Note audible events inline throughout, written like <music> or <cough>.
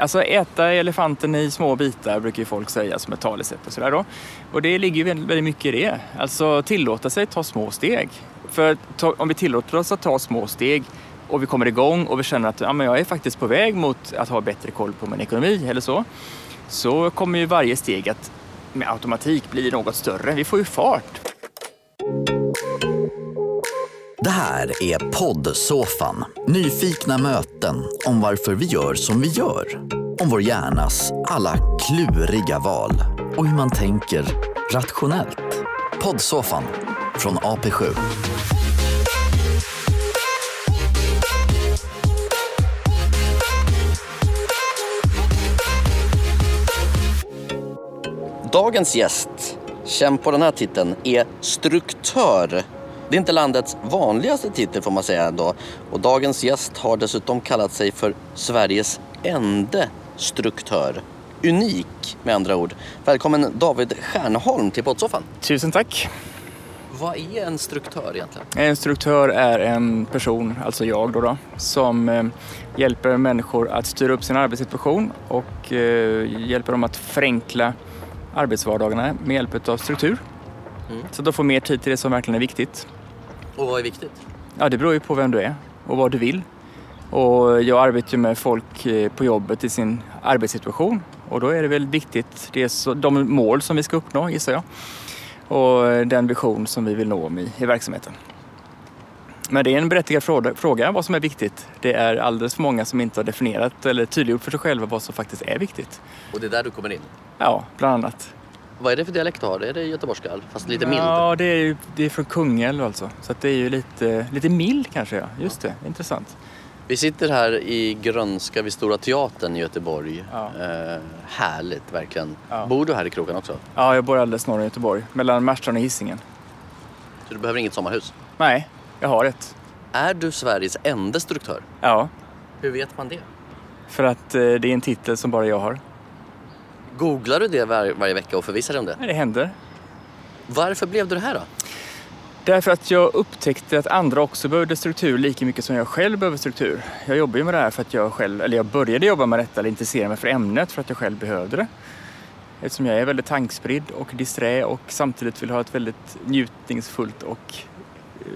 Alltså äta elefanten i små bitar brukar ju folk säga som ett talesätt och sådär då. Och det ligger ju väldigt, mycket i det. Alltså tillåta sig att ta små steg. För ta, om vi tillåter oss att ta små steg och vi kommer igång och vi känner att ja, men jag är faktiskt på väg mot att ha bättre koll på min ekonomi eller så. Så kommer ju varje steg att med automatik bli något större. Vi får ju fart. Det här är poddsoffan. Nyfikna möten om varför vi gör som vi gör. Om vår hjärnas alla kluriga val och hur man tänker rationellt. Poddsoffan från AP7. Dagens gäst, känd på den här titeln, är struktör. Det är inte landets vanligaste titel får man säga ändå. Och dagens gäst har dessutom kallat sig för Sveriges ende struktör. Unik med andra ord. Välkommen David Stjärnholm till poddsoffan. Tusen tack. Vad är en struktör egentligen? En struktör är en person, alltså jag då, då som eh, hjälper människor att styra upp sin arbetssituation och eh, hjälper dem att förenkla arbetsvardagarna med hjälp av struktur. Mm. Så att de får mer tid till det som verkligen är viktigt. Och vad är viktigt? Ja, det beror ju på vem du är och vad du vill. Och jag arbetar ju med folk eh, på jobbet i sin arbetssituation och då är det väl viktigt, det är så, de mål som vi ska uppnå gissar jag och den vision som vi vill nå i, i verksamheten. Men det är en berättigad fråga, fråga vad som är viktigt. Det är alldeles för många som inte har definierat eller tydliggjort för sig själva vad som faktiskt är viktigt. Och det är där du kommer in. Ja, bland annat. Vad är det för dialekt du har? Är det göteborgska? Fast lite mild? Ja, det är, ju- det är från Kungälv alltså. Så att det är ju lite, lite mild kanske. Ja. Just det, intressant. Vi sitter här i Grönska vid Stora Teatern i Göteborg. Ja. Eh, härligt verkligen. Ja. Bor du här i kroken också? Ja, jag bor alldeles norr om Göteborg, mellan Marstrand och Hisingen. Så du behöver inget sommarhus? Nej, jag har ett. Är du Sveriges enda struktör? Ja, Hur vet man det? för att eh, det är en titel som bara jag har. Googlar du det var, varje vecka och förvissar dig om det? Nej, det händer. Varför blev du det här då? Därför att jag upptäckte att andra också behövde struktur lika mycket som jag själv behöver struktur. Jag jobbar ju med det här för att jag själv, eller jag började jobba med detta eller intressera mig för ämnet för att jag själv behövde det. Eftersom jag är väldigt tankspridd och disträ och samtidigt vill ha ett väldigt njutningsfullt och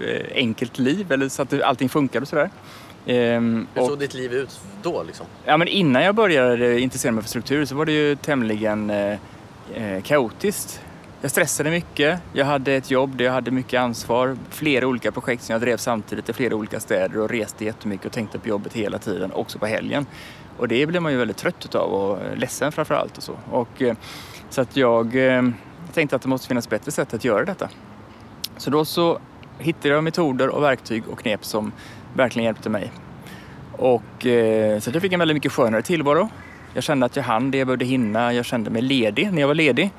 eh, enkelt liv, eller så att allting funkar och sådär. Ehm, Hur och- såg ditt liv ut då liksom? Ja, men innan jag började intressera mig för struktur så var det ju tämligen eh, eh, kaotiskt. Jag stressade mycket. Jag hade ett jobb där jag hade mycket ansvar. Flera olika projekt som jag drev samtidigt i flera olika städer och reste jättemycket och tänkte på jobbet hela tiden, också på helgen. Och det blev man ju väldigt trött utav och ledsen framför allt och så. Och, eh, så att jag eh, tänkte att det måste finnas bättre sätt att göra detta. Så då så hittade jag metoder och verktyg och knep som verkligen hjälpte mig. Och, eh, så jag fick en väldigt mycket skönare tillvaro. Jag kände att jag hann det jag behövde hinna. Jag kände mig ledig när jag var ledig.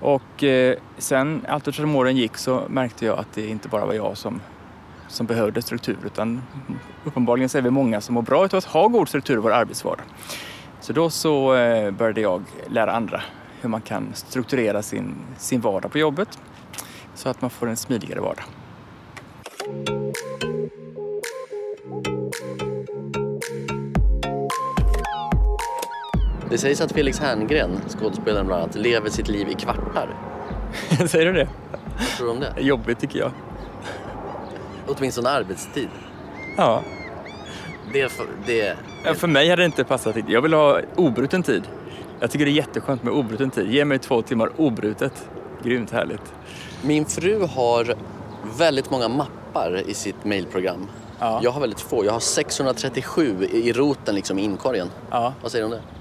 Och eh, sen allt eftersom åren gick så märkte jag att det inte bara var jag som, som behövde struktur utan uppenbarligen så är vi många som mår bra av att ha god struktur i vår arbetsvardag. Så då så eh, började jag lära andra hur man kan strukturera sin, sin vardag på jobbet så att man får en smidigare vardag. Det sägs att Felix Herngren, skådespelaren bland annat, lever sitt liv i kvartar. <laughs> Säger du det? Vad tror du om det? Jobbigt tycker jag. Åtminstone arbetstid. Ja. Det, är för, det, Ja, för mig hade det inte passat. Jag vill ha obruten tid. Jag tycker det är jätteskönt med obruten tid. Ge mig två timmar obrutet. Grymt härligt. Min fru har väldigt många mappar i sitt mailprogram. Ja. Jag har väldigt få. Jag har 637 i i roten liksom i inkorgen. Ja. Vad säger du om det?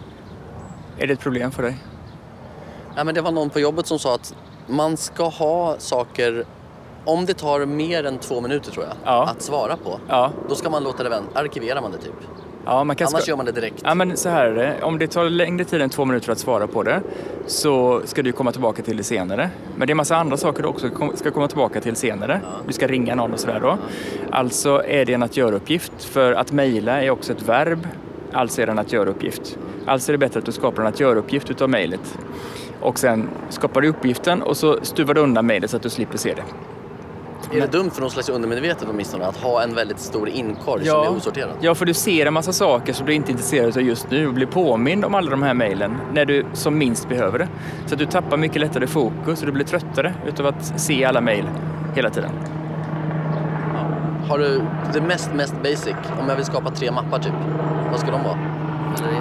Är det ett problem för dig? Ja, men det var någon på jobbet som sa att man ska ha saker, om det tar mer än två minuter tror jag, Ja. att svara på. Ja. Då ska man låta det vänta. Arkiverar man det typ. ja man kan Annars ska... gör man det direkt. Ja men så här är det. Om det tar längre tid än två minuter att svara på det så ska du komma tillbaka till det senare. Men det är massa andra saker du också ska komma tillbaka till senare. Du ska ringa någon och sådär då. Alltså är det en att göra-uppgift. För att mejla är också ett verb. Alltså är det en att göra-uppgift. Alltså är det bättre att du skapar en att göra-uppgift utav mejlet. Och sen skapar du uppgiften och så stuvar du undan mejlet så att du slipper se det. Är det dumt för någon slags undermedvetet åtminstone att ha en väldigt stor inkorg som Ja. är osorterad? Ja, för du ser en massa saker som du inte är intresserad av just nu och blir påmind om alla de här mejlen när du som minst behöver det. Så att du tappar mycket lättare fokus och du blir tröttare utav att se alla mejl hela tiden. Har du det mest, mest basic? Om jag vill skapa tre mappar typ, vad ska de vara?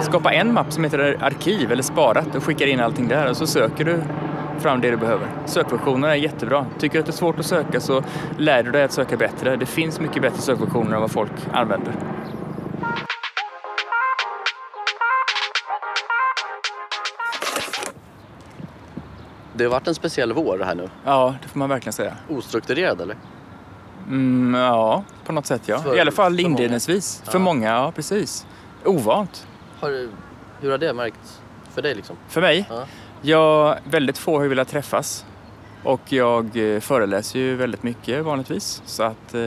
Skapa en mapp som heter arkiv eller sparat och skickar in allting där och så söker du fram det du behöver. Sökfunktioner är jättebra. Tycker du att det är svårt att söka så lär du dig att söka bättre. Det finns mycket bättre sökfunktioner än vad folk använder. Det har varit en speciell vår här nu. Ja, det får man verkligen säga. Ostrukturerad eller? Mm, ja, på något sätt ja. För- I alla fall för många. inledningsvis. För många, ja precis. Ovant. Har hur har det märkts för dig liksom? För mig? Ja. Jag, väldigt få har velat träffas. Och jag eh, föreläser ju väldigt mycket vanligtvis. Så att eh,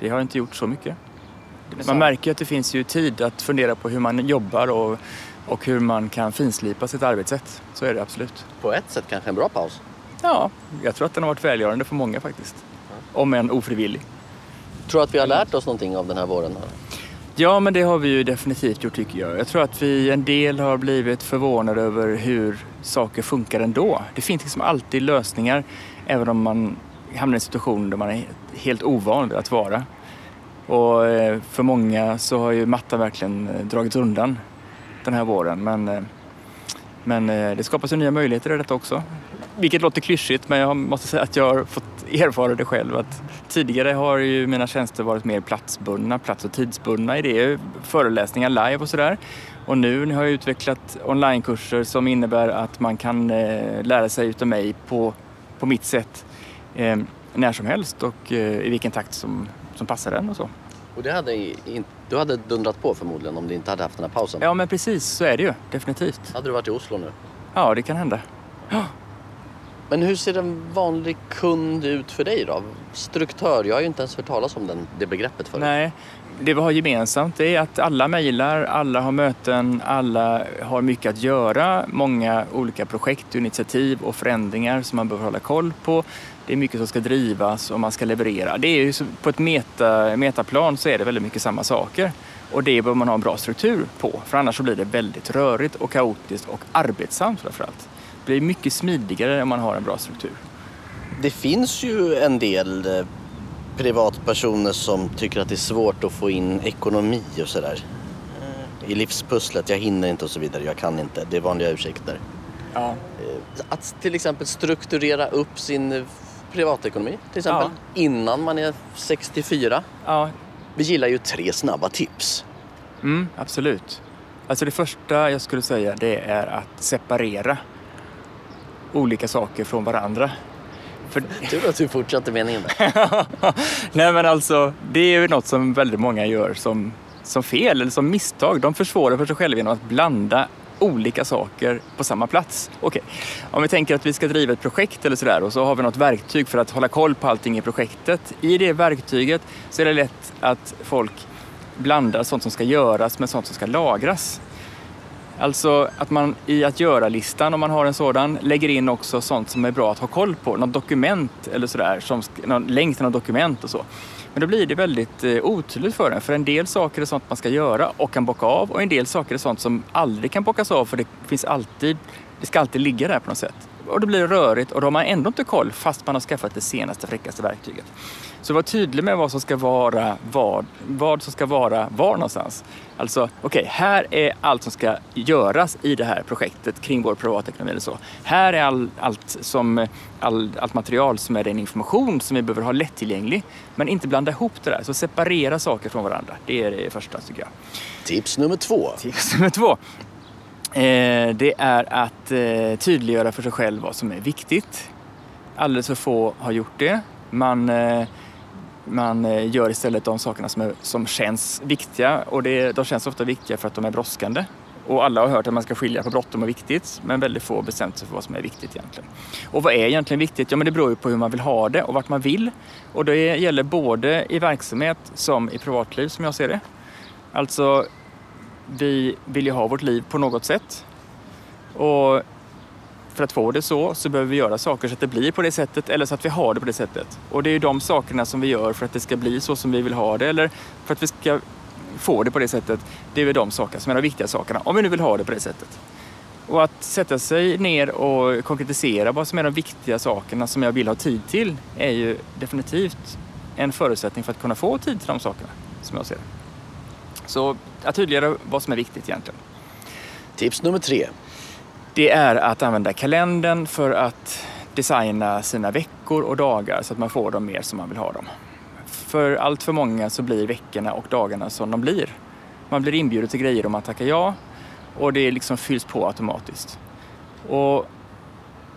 det har inte gjort så mycket. Man märker ju att det finns ju tid att fundera på hur man jobbar och, och hur man kan finslipa sitt arbetssätt. Så är det absolut. På ett sätt kanske en bra paus. Ja, jag tror att den har varit välgörande för många faktiskt. Om än ofrivillig. Tror du att vi har lärt oss någonting av den här våren? Ja, men det har vi ju definitivt gjort tycker jag. Jag tror att vi en del har blivit förvånade över hur saker funkar ändå. Det finns liksom alltid lösningar även om man hamnar i en situation där man är helt ovan vid att vara. Och eh, för många så har ju mattan verkligen eh, dragits undan den här våren. Men, eh, men eh, det skapas ju nya möjligheter i detta också. Vilket låter klyschigt men jag måste säga att jag har fått <laughs> erfara det själv. Att tidigare har ju mina tjänster varit mer platsbundna, plats och tidsbundna i det. Föreläsningar live och sådär. Och nu har jag utvecklat onlinekurser som innebär att man kan eh, lära sig utav mig på, på mitt sätt eh, när som helst och i vilken takt som, som passar den och så. Och det hade in, du hade dundrat på förmodligen om du inte hade haft den här pausen. Ja men precis, så är det ju definitivt. Hade du varit i Oslo nu? Ja, det kan hända. Men hur ser en vanlig kund ut för dig då? Struktör, jag har ju inte ens hört talas om den, det begreppet förut. Nej, det vi har gemensamt är att alla mejlar, alla har möten, alla har mycket att göra. Många olika projekt, initiativ och förändringar som man behöver hålla koll på. Det är mycket som ska drivas och man ska leverera. Det är ju på ett meta, metaplan så är det väldigt mycket samma saker. Och det behöver man ha en bra struktur på, för annars så blir det väldigt rörigt och kaotiskt och arbetsamt framförallt. Det blir mycket smidigare om man har en bra struktur. Det finns ju en del eh, privatpersoner som tycker att det är svårt att få in ekonomi och sådär. I livspusslet, jag hinner inte och så vidare, jag kan inte. Det är vanliga ursäkter. Ja. Eh, Att till exempel strukturera upp sin privatekonomi till exempel Ja. innan man är 64. ja, Vi gillar ju tre snabba tips. Mm, absolut. Alltså det första jag skulle säga det är att separera olika saker från varandra. För, <laughs> Tur att du fortsatte meningen där. <laughs> nej men alltså, det är ju något som väldigt många gör som, som fel eller som misstag. De försvårar för sig själva genom att blanda olika saker på samma plats. Okej, om vi tänker att vi ska driva ett projekt eller sådär och så har vi något verktyg för att hålla koll på allting i projektet. I det verktyget så är det lätt att folk blandar sånt som ska göras med sånt som ska lagras. Alltså att man i att göra-listan, om man har en sådan, lägger in också sånt som är bra att ha koll på. Något dokument eller sådär, som, någon länk till något dokument och så. Men då blir det väldigt eh, otydligt för en. För en del saker är sånt man ska göra och kan bocka av och en del saker är sånt som aldrig kan bockas av för det finns alltid, det ska alltid ligga där på något sätt. Och då blir det rörigt och då har man ändå inte koll fast man har skaffat det senaste fräckaste verktyget. Så var tydlig med vad som ska vara vad, vad som ska vara var någonstans. Alltså, okej, här är allt som ska göras i det här projektet kring vår privatekonomi eller så. Här är all, allt, som, all, allt material som är den information som vi behöver ha lättillgänglig. Men inte blanda ihop det där, så separera saker från varandra. Det är det första tycker jag. Tips nummer två. Tips nummer två. Eh, det är att eh, tydliggöra för sig själv vad som är viktigt. Alldeles för få har gjort det. Man, eh, man gör istället de sakerna som, är, som känns viktiga och det, de känns ofta viktiga för att de är brådskande. Och alla har hört att man ska skilja på bråttom och viktigt, men väldigt få har bestämt sig för vad som är viktigt egentligen. Och vad är egentligen viktigt? Ja, men det beror ju på hur man vill ha det och vart man vill. Och det gäller både i verksamhet som i privatliv som jag ser det. Alltså, vi vill ju ha vårt liv på något sätt. Och för att få det så, så behöver vi göra saker så att det blir på det sättet eller så att vi har det på det sättet. Och det är ju de sakerna som vi gör för att det ska bli så som vi vill ha det eller för att vi ska få det på det sättet. Det är ju de sakerna som är de viktiga sakerna, om vi nu vill ha det på det sättet. Och att sätta sig ner och konkretisera vad som är de viktiga sakerna som jag vill ha tid till är ju definitivt en förutsättning för att kunna få tid till de sakerna, som jag ser det. Så att tydliggöra vad som är viktigt egentligen. Tips nummer tre. Det är att använda kalendern för att designa sina veckor och dagar så att man får dem mer som man vill ha dem. För allt för många så blir veckorna och dagarna som de blir. Man blir inbjuden till grejer om man tackar ja och det liksom fylls på automatiskt. Och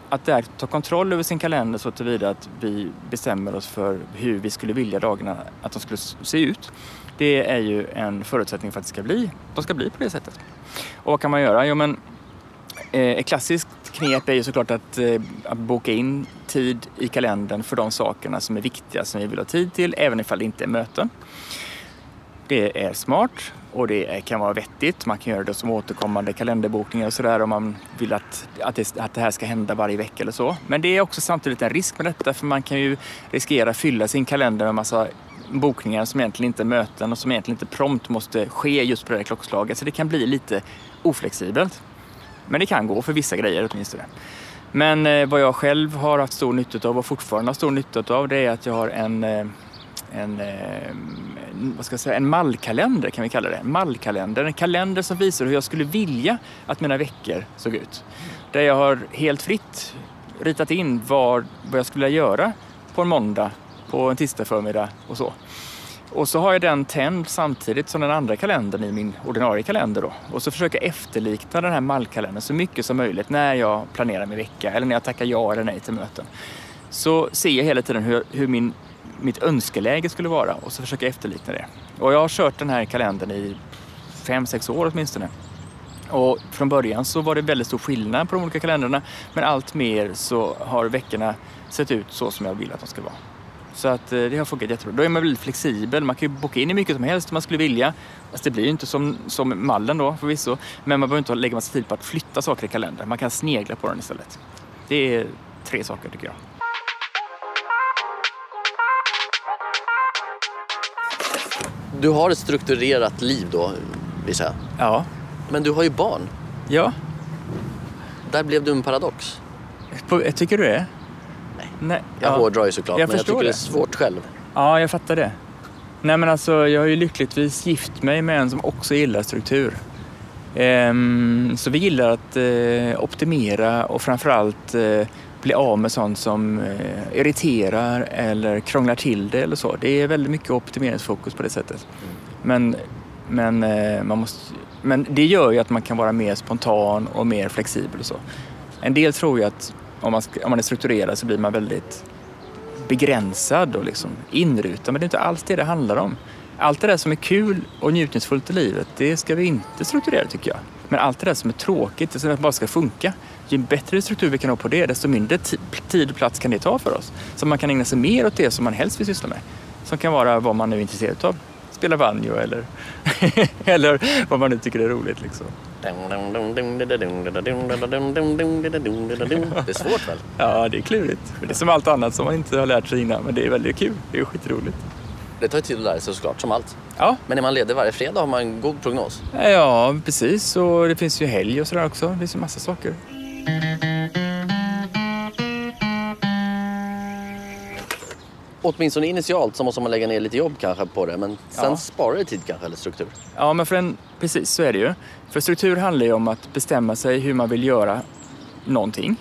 att där ta kontroll över sin kalender så tillvida att vi bestämmer oss för hur vi skulle vilja dagarna att de skulle se ut. Det är ju en förutsättning för att det ska bli, de ska bli på det sättet. Och vad kan man göra? Jo, men, eh, ett klassiskt knep är ju såklart att, eh, att boka in tid i kalendern för de sakerna som är viktiga som vi vill ha tid till, även ifall det inte är möten. Det är smart och det kan vara vettigt. Man kan göra det som återkommande kalenderbokningar och sådär om man vill att, att, det, att det här ska hända varje vecka eller så. Men det är också samtidigt en risk med detta för man kan ju riskera att fylla sin kalender med massa bokningar som egentligen inte är möten och som egentligen inte prompt måste ske just på det här klockslaget. Så det kan bli lite oflexibelt. Men det kan gå för vissa grejer åtminstone. Men eh, vad jag själv har haft stor nytta av och fortfarande har stor nytta av det är att jag har en eh, en, eh, vad ska jag säga, en mallkalender kan vi kalla det. En mallkalender, en kalender som visar hur jag skulle vilja att mina veckor såg ut. Där jag har helt fritt ritat in vad, vad jag skulle vilja göra på en måndag, på en tisdag förmiddag och så. Och så har jag den tänd samtidigt som den andra kalendern i min ordinarie kalender då. Och så försöker jag efterlikna den här mallkalendern så mycket som möjligt när jag planerar min vecka eller när jag tackar ja eller nej till möten. Så ser jag hela tiden hur, hur min mitt önskeläge skulle vara och så försöker jag efterlikna det. Och jag har kört den här kalendern i fem, sex år åtminstone. Och från början så var det väldigt stor skillnad på de olika kalendrarna men allt mer så har veckorna sett ut så som jag vill att de ska vara. Så att eh, det har funkat jättebra. Då är man väldigt flexibel. Man kan ju boka in hur mycket som helst om man skulle vilja. Alltså det blir ju inte som, som mallen då förvisso. Men man behöver inte lägga massa tid på att flytta saker i kalendern. Man kan snegla på den istället. Det är tre saker tycker jag. Du har ett strukturerat liv då, visar jag. Ja. Men du har ju barn. Ja. Där blev du en paradox. På, tycker du det? Nej. Jag ja. hårdrar ju såklart, Jag men jag tycker det är det. svårt själv. Ja, jag fattar det. Nej men alltså, jag har ju lyckligtvis gift mig med en som också gillar struktur. Ehm, så vi gillar att eh, optimera och framförallt eh, bli av med sånt som eh, irriterar eller krånglar till det eller så. Det är väldigt mycket optimeringsfokus på det sättet. Men, men, eh, man måste, men det gör ju att man kan vara mer spontan och mer flexibel och så. En del tror ju att om man, om man är strukturerad så blir man väldigt begränsad och liksom inrutad. Men det är inte alls det det handlar om. Allt det där som är kul och njutningsfullt i livet, det ska vi inte strukturera tycker jag. Men allt det där som är tråkigt, det som bara ska funka. Ju bättre struktur vi kan ha på det, desto mindre tid och plats kan det ta för oss. Så man kan ägna sig mer åt det som man helst vill syssla med. Som kan vara vad man nu är intresserad av. Spela banjo eller, <laughs> eller vad man nu tycker är roligt. Liksom. Det är svårt väl? <laughs> Ja, det är klurigt. Det är som allt annat som man inte har lärt sig innan. Men det är väldigt kul. Det är skitroligt. Det tar ju tid att lära sig såklart, som allt. Ja, Men är man ledig varje fredag har man en god prognos. ja precis. Och det finns ju helg och sådär också. Det finns ju massa saker. Åtminstone initialt så måste man lägga ner lite jobb kanske på det, men sen Ja. sparar det tid kanske, eller struktur. Ja, men för en, precis så är det ju. För struktur handlar ju om att bestämma sig hur man vill göra någonting.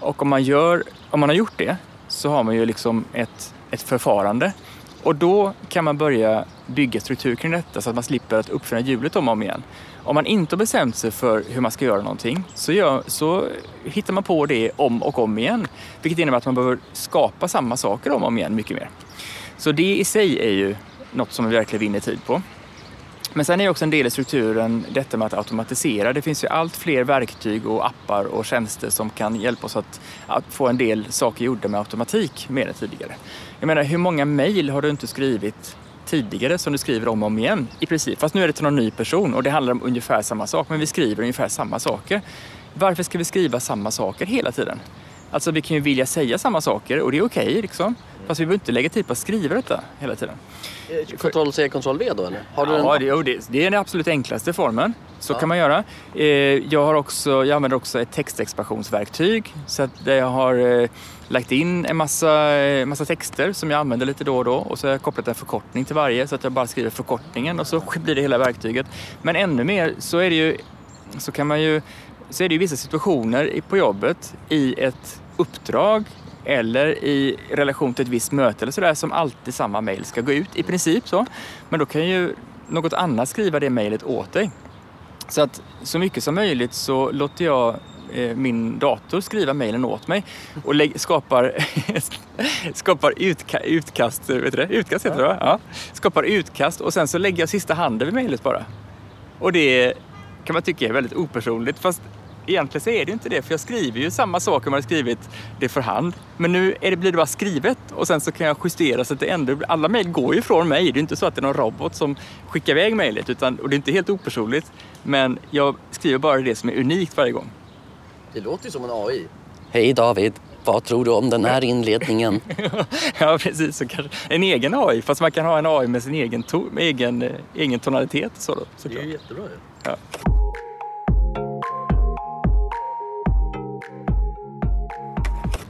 Och om man, gör, om man har gjort det så har man ju liksom ett, ett förfarande. Och då kan man börja bygga struktur kring detta så att man slipper att uppfinna hjulet om och om igen. Om man inte har bestämt sig för hur man ska göra någonting så, gör, så hittar man på det om och om igen. Vilket innebär att man behöver skapa samma saker om och om igen mycket mer. Så det i sig är ju något som vi verkligen vinner tid på. Men sen är också en del i strukturen detta med att automatisera. Det finns ju allt fler verktyg och appar och tjänster som kan hjälpa oss att, att få en del saker gjorda med automatik mer än tidigare. Jag menar, hur många mejl har du inte skrivit tidigare som du skriver om och om igen i princip? Fast nu är det till någon ny person och det handlar om ungefär samma sak, men vi skriver ungefär samma saker. Varför ska vi skriva samma saker hela tiden? Alltså vi kan ju vilja säga samma saker och det är okej liksom. Fast vi behöver inte lägga tid på att skriva detta hela tiden. Ctrl C, Ctrl V då eller? Har du ja, en... det, det, är den absolut enklaste formen. Så Ja. kan man göra. Eh, jag, har också, jag använder också ett textexpansionsverktyg. Så att där jag har eh, lagt in en massa, eh, massa texter som jag använder lite då och då. Och så har jag kopplat en förkortning till varje så att jag bara skriver förkortningen och så <laughs> blir det hela verktyget. Men ännu mer så är det ju, så kan man ju, så är det ju vissa situationer på jobbet i ett uppdrag eller i relation till ett visst möte eller sådär som alltid samma mejl ska gå ut i princip så. Men då kan ju något annat skriva det mejlet åt dig. Så att så mycket som möjligt så låter jag eh, min dator skriva mejlen åt mig och lägg, skapar, <laughs> skapar utka, utkast, vet du det? Utkast heter det va? Ja. Skapar utkast och sen så lägger jag sista handen vid mejlet bara. Och det kan man tycka är väldigt opersonligt fast egentligen så är det inte det för jag skriver ju samma sak om jag hade skrivit det för hand. Men nu är det, blir det bara skrivet och sen så kan jag justera så att det ändå, alla mejl går ju från mig. Det är inte så att det är någon robot som skickar iväg mejlet utan, och det är inte helt opersonligt. Men jag skriver bara det som är unikt varje gång. Det låter ju som en AI. Hej David, vad tror du om den här inledningen? <laughs> ja precis, så kanske, en egen AI fast man kan ha en AI med sin egen, to, med egen, eh, egen tonalitet. Så då, Det är ju jättebra ju. Ja.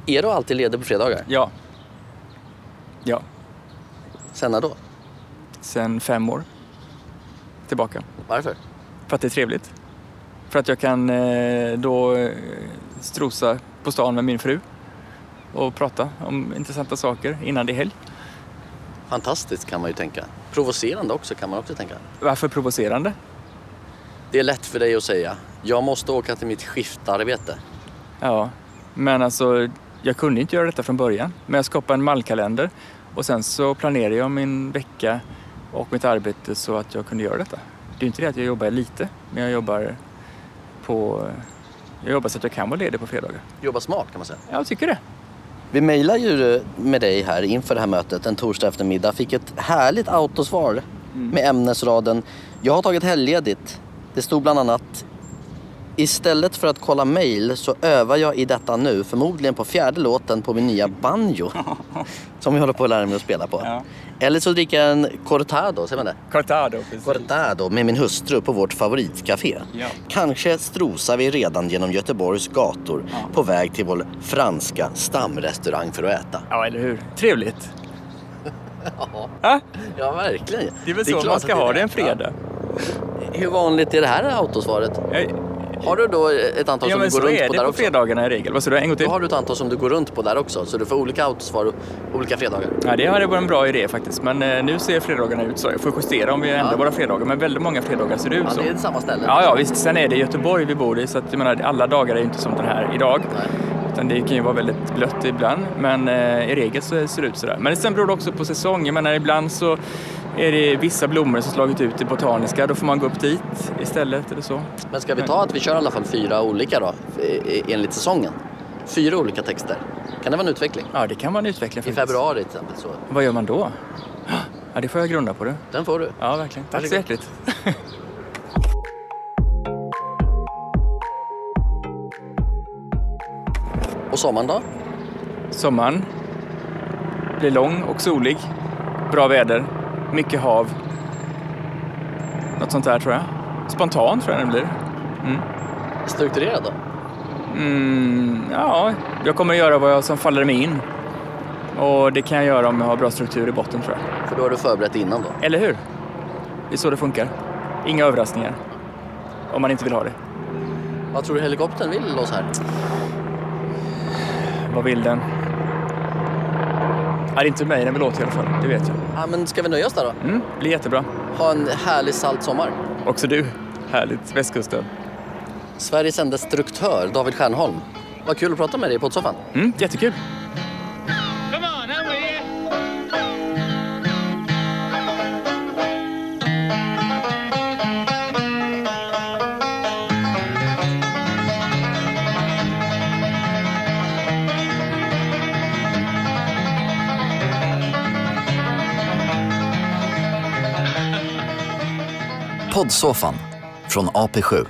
Är du alltid ledig på fredagar? Ja. Ja, Sen när då? sen fem år tillbaka. Varför? För att det är trevligt. För att jag kan eh, då eh, strosa på stan med min fru och prata om intressanta saker innan det är helg. Fantastiskt kan man ju tänka. Provocerande också kan man också tänka. Varför provocerande? Det är lätt för dig att säga. Jag måste åka till mitt skiftarbete. Ja, men alltså jag kunde inte göra detta från början. Men jag skapade en mallkalender och sen så planerade jag min vecka och mitt arbete så att jag kunde göra detta. Det är inte det att jag jobbar lite, men jag jobbar på... Jag jobbar så att jag kan vara ledig på fredagar. Jobba smart kan man säga. Jag tycker det. Vi mejlade ju med dig här inför det här mötet en torsdag eftermiddag. Fick ett härligt autosvar med ämnesraden Jag har tagit helgledigt. Det stod bland annat Istället för att kolla mejl så övar jag i detta nu, förmodligen på fjärde låten på min nya banjo. <laughs> som jag håller på att lära mig att spela på. Ja. Eller så dricker jag en cortado, säger man det? Cortado, precis. Cortado med min hustru på vårt favoritcafé. Ja. Kanske strosar vi redan genom Göteborgs gator på väg till vår franska stamrestaurang för att äta. Ja, eller hur? Trevligt. Ja, <laughs> Ja, ja verkligen. det är väl så klart man att ska ha det en Ja. fredag. Hur vanligt är det här autosvaret? Jag- Har du då ett antal Ja, som men du går så runt är på det där på också? fredagarna i regel. Vad sa du? En gång till? Då har du ett antal som du går runt på där också, så du får olika autosvar olika fredagar. Ja, det hade varit en bra idé faktiskt. Men eh, nu ser fredagarna ut så. Jag får justera om vi ändrar Ja. våra fredagar. Men väldigt många fredagar ser det ut Ja, så. det är samma ställe. Ja, ja, visst. Sen är det Göteborg vi bor i, så att, jag menar, alla dagar är ju inte som den här idag. Nej. Utan det kan ju vara väldigt blött ibland, men eh, i regel så ser det ut sådär. Men sen beror det också på säsong. Jag menar, ibland så är det vissa blommor som slagit ut i botaniska. Då får man gå upp dit istället eller så. Men ska vi ta att vi kör i alla fall fyra olika då, enligt säsongen? Fyra olika texter. Kan det vara en utveckling? Ja, det kan vara en utveckling I faktiskt. februari till exempel. Så. Vad gör man då? Ja, det får jag grunda på det. Den får du. Ja, verkligen. Tack så hjärtligt. Och sommaren då? Sommaren blir lång och solig. Bra väder. Mycket hav. Något sånt där tror jag. Spontant tror jag den blir. Strukturerad då? Mm, ja, jag kommer att göra vad jag som faller mig in. Och det kan jag göra om jag har bra struktur i botten tror jag. För då har du förberett innan då? Eller hur? Det är så det funkar. Inga överraskningar. Om man inte vill ha det. Vad tror du helikoptern vill oss här? Vad vill den? Ja, det är inte mig den vill åt i alla fall. Det vet jag. Ja, men ska vi nöja oss där då? Mm, blir jättebra. Ha en härlig salt sommar. Också du. Härligt. Västkusten. Sveriges enda struktör, David Stjernholm. Vad kul att prata med dig i poddsoffan. Mm, jättekul. Poddsoffan från AP7.